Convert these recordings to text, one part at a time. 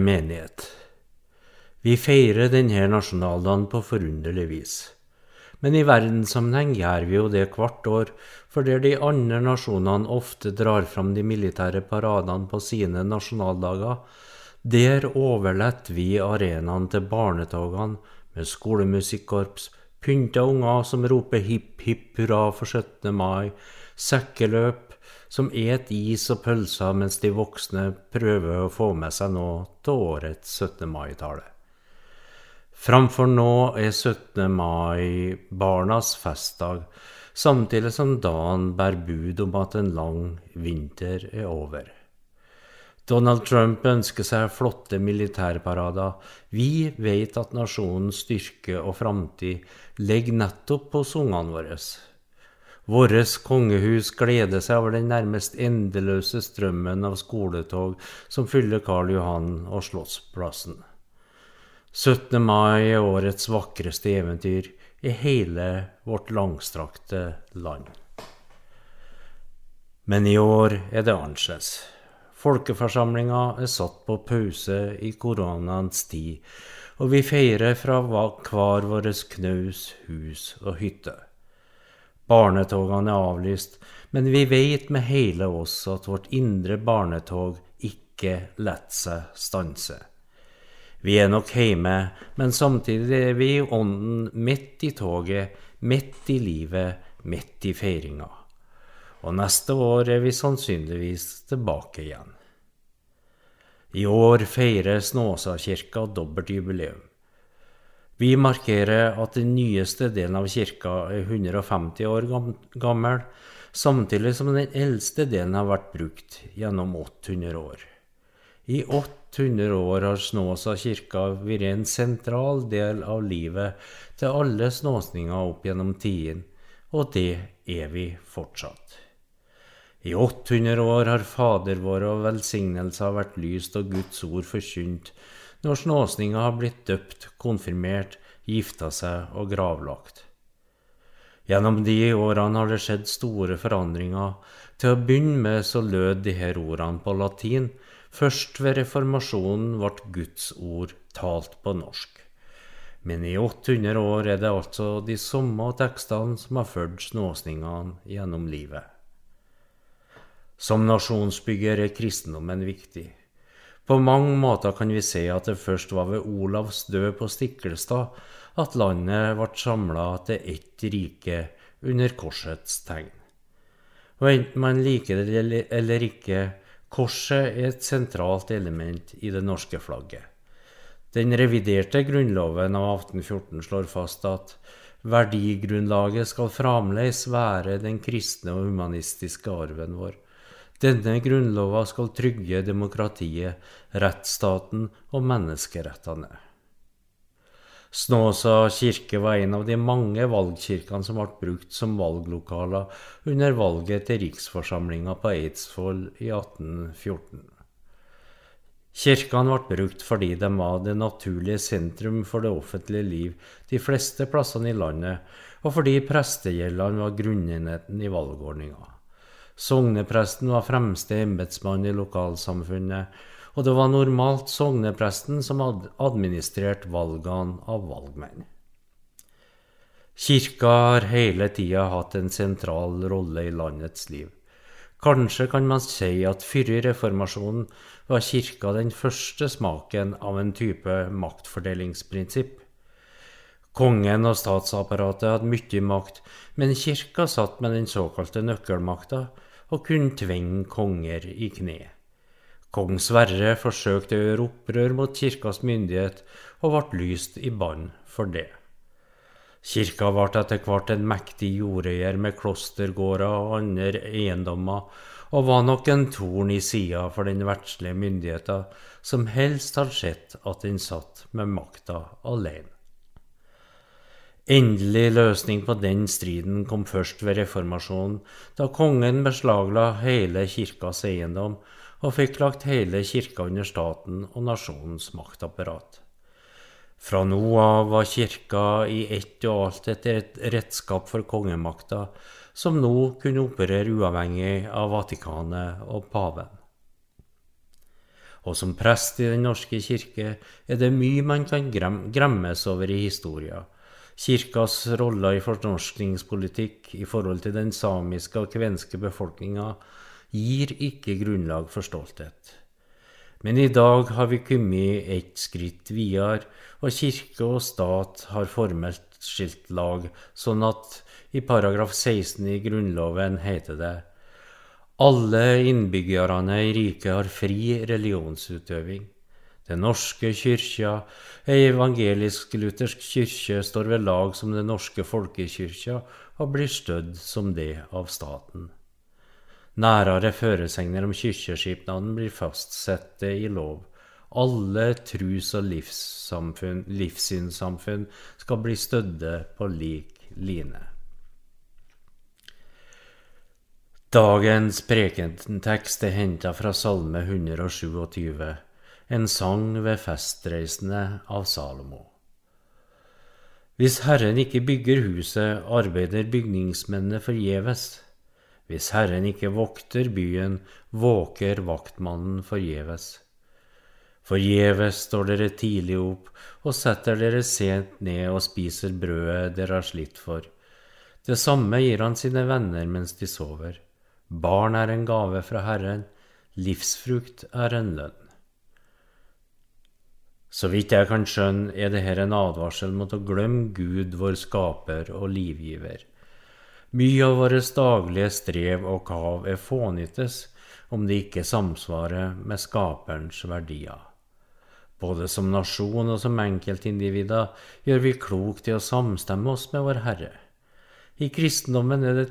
Menighet. Vi feirer denne nasjonaldagen på forunderlig vis. Men i verdenssammenheng gjør vi jo det hvert år, for der de andre nasjonene ofte drar fram de militære paradene på sine nasjonaldager, der overlater vi arenaen til barnetogene med skolemusikkorps, pynta unger som roper hipp hipp hurra for 17. mai, sekkeløp, som et is og pølser mens de voksne prøver å få med seg noe til årets 17. mai-tale. Framfor nå er 17. mai barnas festdag, samtidig som dagen bærer bud om at en lang vinter er over. Donald Trump ønsker seg flotte militærparader. Vi vet at nasjonens styrke og framtid ligger nettopp hos ungene våre. Vårt kongehus gleder seg over den nærmest endeløse strømmen av skoletog som fyller Karl Johan og Slottsplassen. 17. mai er årets vakreste eventyr i hele vårt langstrakte land. Men i år er det annerledes. Folkeforsamlinga er satt på pause i koronaens tid, og vi feirer fra hver vår knaus, hus og hytte. Barnetogene er avlyst, men vi vet med hele oss at vårt indre barnetog ikke lar seg stanse. Vi er nok hjemme, men samtidig er vi i ånden midt i toget, midt i livet, midt i feiringa. Og neste år er vi sannsynligvis tilbake igjen. I år feirer Snåsakirka dobbelt jubileum. Vi markerer at den nyeste delen av kirka er 150 år gammel, samtidig som den eldste delen har vært brukt gjennom 800 år. I 800 år har Snåsa kirka vært en sentral del av livet til alle snåsninger opp gjennom tiden, og det er vi fortsatt. I 800 år har Fader vår og velsignelser vært lyst og Guds ord forkynt, når snåsninga har blitt døpt, konfirmert, gifta seg og gravlagt. Gjennom de årene har det skjedd store forandringer. Til å begynne med så lød de her ordene på latin. Først ved reformasjonen ble Guds ord talt på norsk. Men i 800 år er det altså de samme tekstene som har ført snåsningene gjennom livet. Som nasjonsbygger er kristendommen viktig. På mange måter kan vi si at det først var ved Olavs død på Stiklestad at landet ble samla til ett rike under korsets tegn. Og enten man liker det eller ikke, korset er et sentralt element i det norske flagget. Den reviderte grunnloven av 1814 slår fast at verdigrunnlaget skal fremdeles være den kristne og humanistiske arven vår denne grunnlova skal trygge demokratiet, rettsstaten og menneskerettene. Snåsa kirke var en av de mange valgkirkene som ble brukt som valglokaler under valget til riksforsamlinga på Eidsvoll i 1814. Kirkene ble brukt fordi de var det naturlige sentrum for det offentlige liv de fleste plassene i landet, og fordi prestegjeldene var grunnenheten i valgordninga. Sognepresten var fremste embetsmann i lokalsamfunnet, og det var normalt sognepresten som hadde administrert valgene av valgmenn. Kirka har hele tida hatt en sentral rolle i landets liv. Kanskje kan man si at før reformasjonen var kirka den første smaken av en type maktfordelingsprinsipp. Kongen og statsapparatet hadde mye makt, men kirka satt med den såkalte nøkkelmakta, og kunne tvinge konger i kne. Kong Sverre forsøkte å gjøre opprør mot kirkas myndighet, og ble lyst i bann for det. Kirka ble etter hvert en mektig jordeier med klostergårder og andre eiendommer, og var nok en torn i sida for den verdslige myndigheta, som helst hadde sett at den satt med makta alene. Endelig løsning på den striden kom først ved reformasjonen, da kongen beslagla hele kirkas eiendom og fikk lagt hele kirka under staten og nasjonens maktapparat. Fra nå av var kirka i ett og alt et redskap for kongemakta, som nå kunne operere uavhengig av Vatikanet og paven. og som prest i Den norske kirke er det mye man kan gremmes over i historia. Kirkas rolle i fornorskningspolitikk i forhold til den samiske og kvenske befolkninga gir ikke grunnlag for stolthet. Men i dag har vi kommet et skritt videre, og kirke og stat har formelt skilt lag, sånn at i paragraf 16 i Grunnloven heter det alle innbyggerne i riket har fri religionsutøving. Den norske kyrkja, ei evangelisk-luthersk kyrkje, står ved lag som Den norske folkekyrkja og blir stødd som det av staten. Nærere føresegner om kyrkjeskipnaden blir fastsette i lov. Alle trus- og livssynssamfunn skal bli stødde på lik line. Dagens prekentekst er henta fra Salme 127, en sang ved festreisende av Salomo. Hvis Herren ikke bygger huset, arbeider bygningsmennene forgjeves. Hvis Herren ikke vokter byen, våker vaktmannen forgjeves. Forgjeves står dere tidlig opp og setter dere sent ned og spiser brødet dere har slitt for. Det samme gir han sine venner mens de sover. Barn er en gave fra Herren, livsfrukt er en lønn. Så vidt jeg kan skjønne, er dette en advarsel mot å glemme Gud, vår skaper og livgiver. Mye av vårt daglige strev og kav er fånyttes om det ikke samsvarer med skaperens verdier. Både som nasjon og som enkeltindivider gjør vi klokt i å samstemme oss med Vår Herre. I kristendommen er det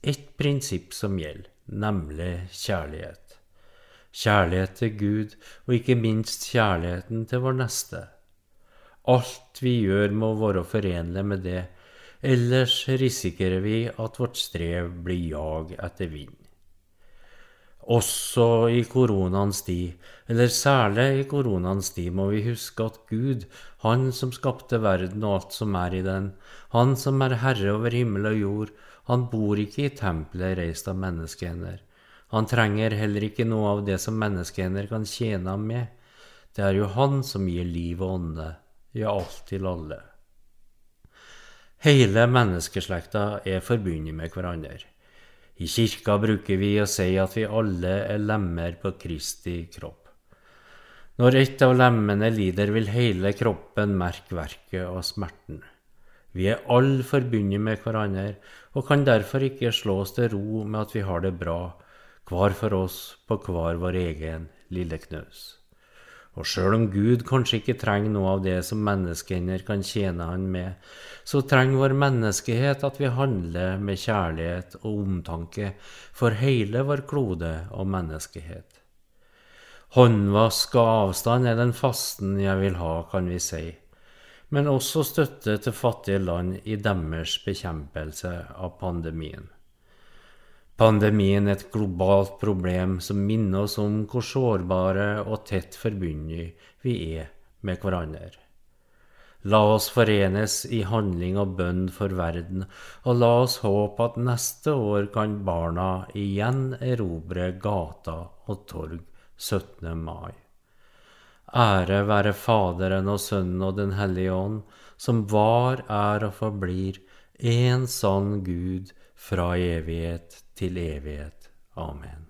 ett prinsipp som gjelder, nemlig kjærlighet. Kjærlighet til Gud, og ikke minst kjærligheten til vår neste. Alt vi gjør må være forenlig med det, ellers risikerer vi at vårt strev blir jag etter vind. Også i koronaens tid, eller særlig i koronaens tid, må vi huske at Gud, Han som skapte verden og alt som er i den, Han som er herre over himmel og jord, han bor ikke i tempelet reist av menneskehender. Han trenger heller ikke noe av det som menneskehender kan tjene ham med. Det er jo Han som gir liv og ånde, ja, alt til alle. Hele menneskeslekta er forbundet med hverandre. I kirka bruker vi å si at vi alle er lemmer på Kristi kropp. Når ett av lemmene lider, vil hele kroppen merke verket og smerten. Vi er alle forbundet med hverandre og kan derfor ikke slå oss til ro med at vi har det bra, hver for oss på hver vår egen lille knøs. Og sjøl om Gud kanskje ikke trenger noe av det som menneskehender kan tjene Han med, så trenger vår menneskehet at vi handler med kjærlighet og omtanke for hele vår klode og menneskehet. Håndvask og avstand er den fasten jeg vil ha, kan vi si, men også støtte til fattige land i deres bekjempelse av pandemien. Pandemien er et globalt problem som minner oss om hvor sårbare og tett forbundet vi er med hverandre. La oss forenes i handling og bønn for verden, og la oss håpe at neste år kan barna igjen erobre gata og torg 17. mai. Ære være Faderen og Sønnen og Den hellige ånd, som var, er og forblir en sann Gud fra evighet til evighet. Amen.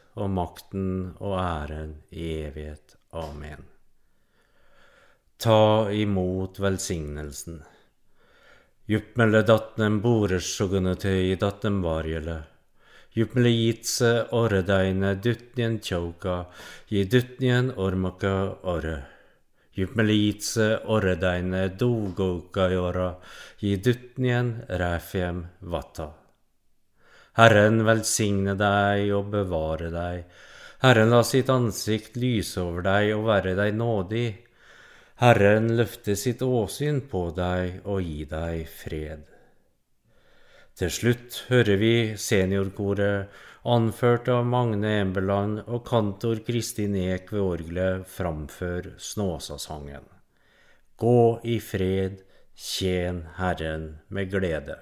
og makten og æren i evighet. Amen. Ta imot velsignelsen. Jupmele datnem boresjogunetøy datten varjele. Jupmele jitse orredeine dutnien tjauka, gi dutnien ormaka orre. Jupmele jitse orredeine dogokajora, gi dutnien ræfjem vatta. Herren velsigne deg og bevare deg. Herren la sitt ansikt lyse over deg og være deg nådig. Herren løfte sitt åsyn på deg og gi deg fred. Til slutt hører vi seniorkoret, anført av Magne Embeland og kantor Kristin Eek ved orgelet, framfør Snåsasangen. Gå i fred, tjen Herren med glede.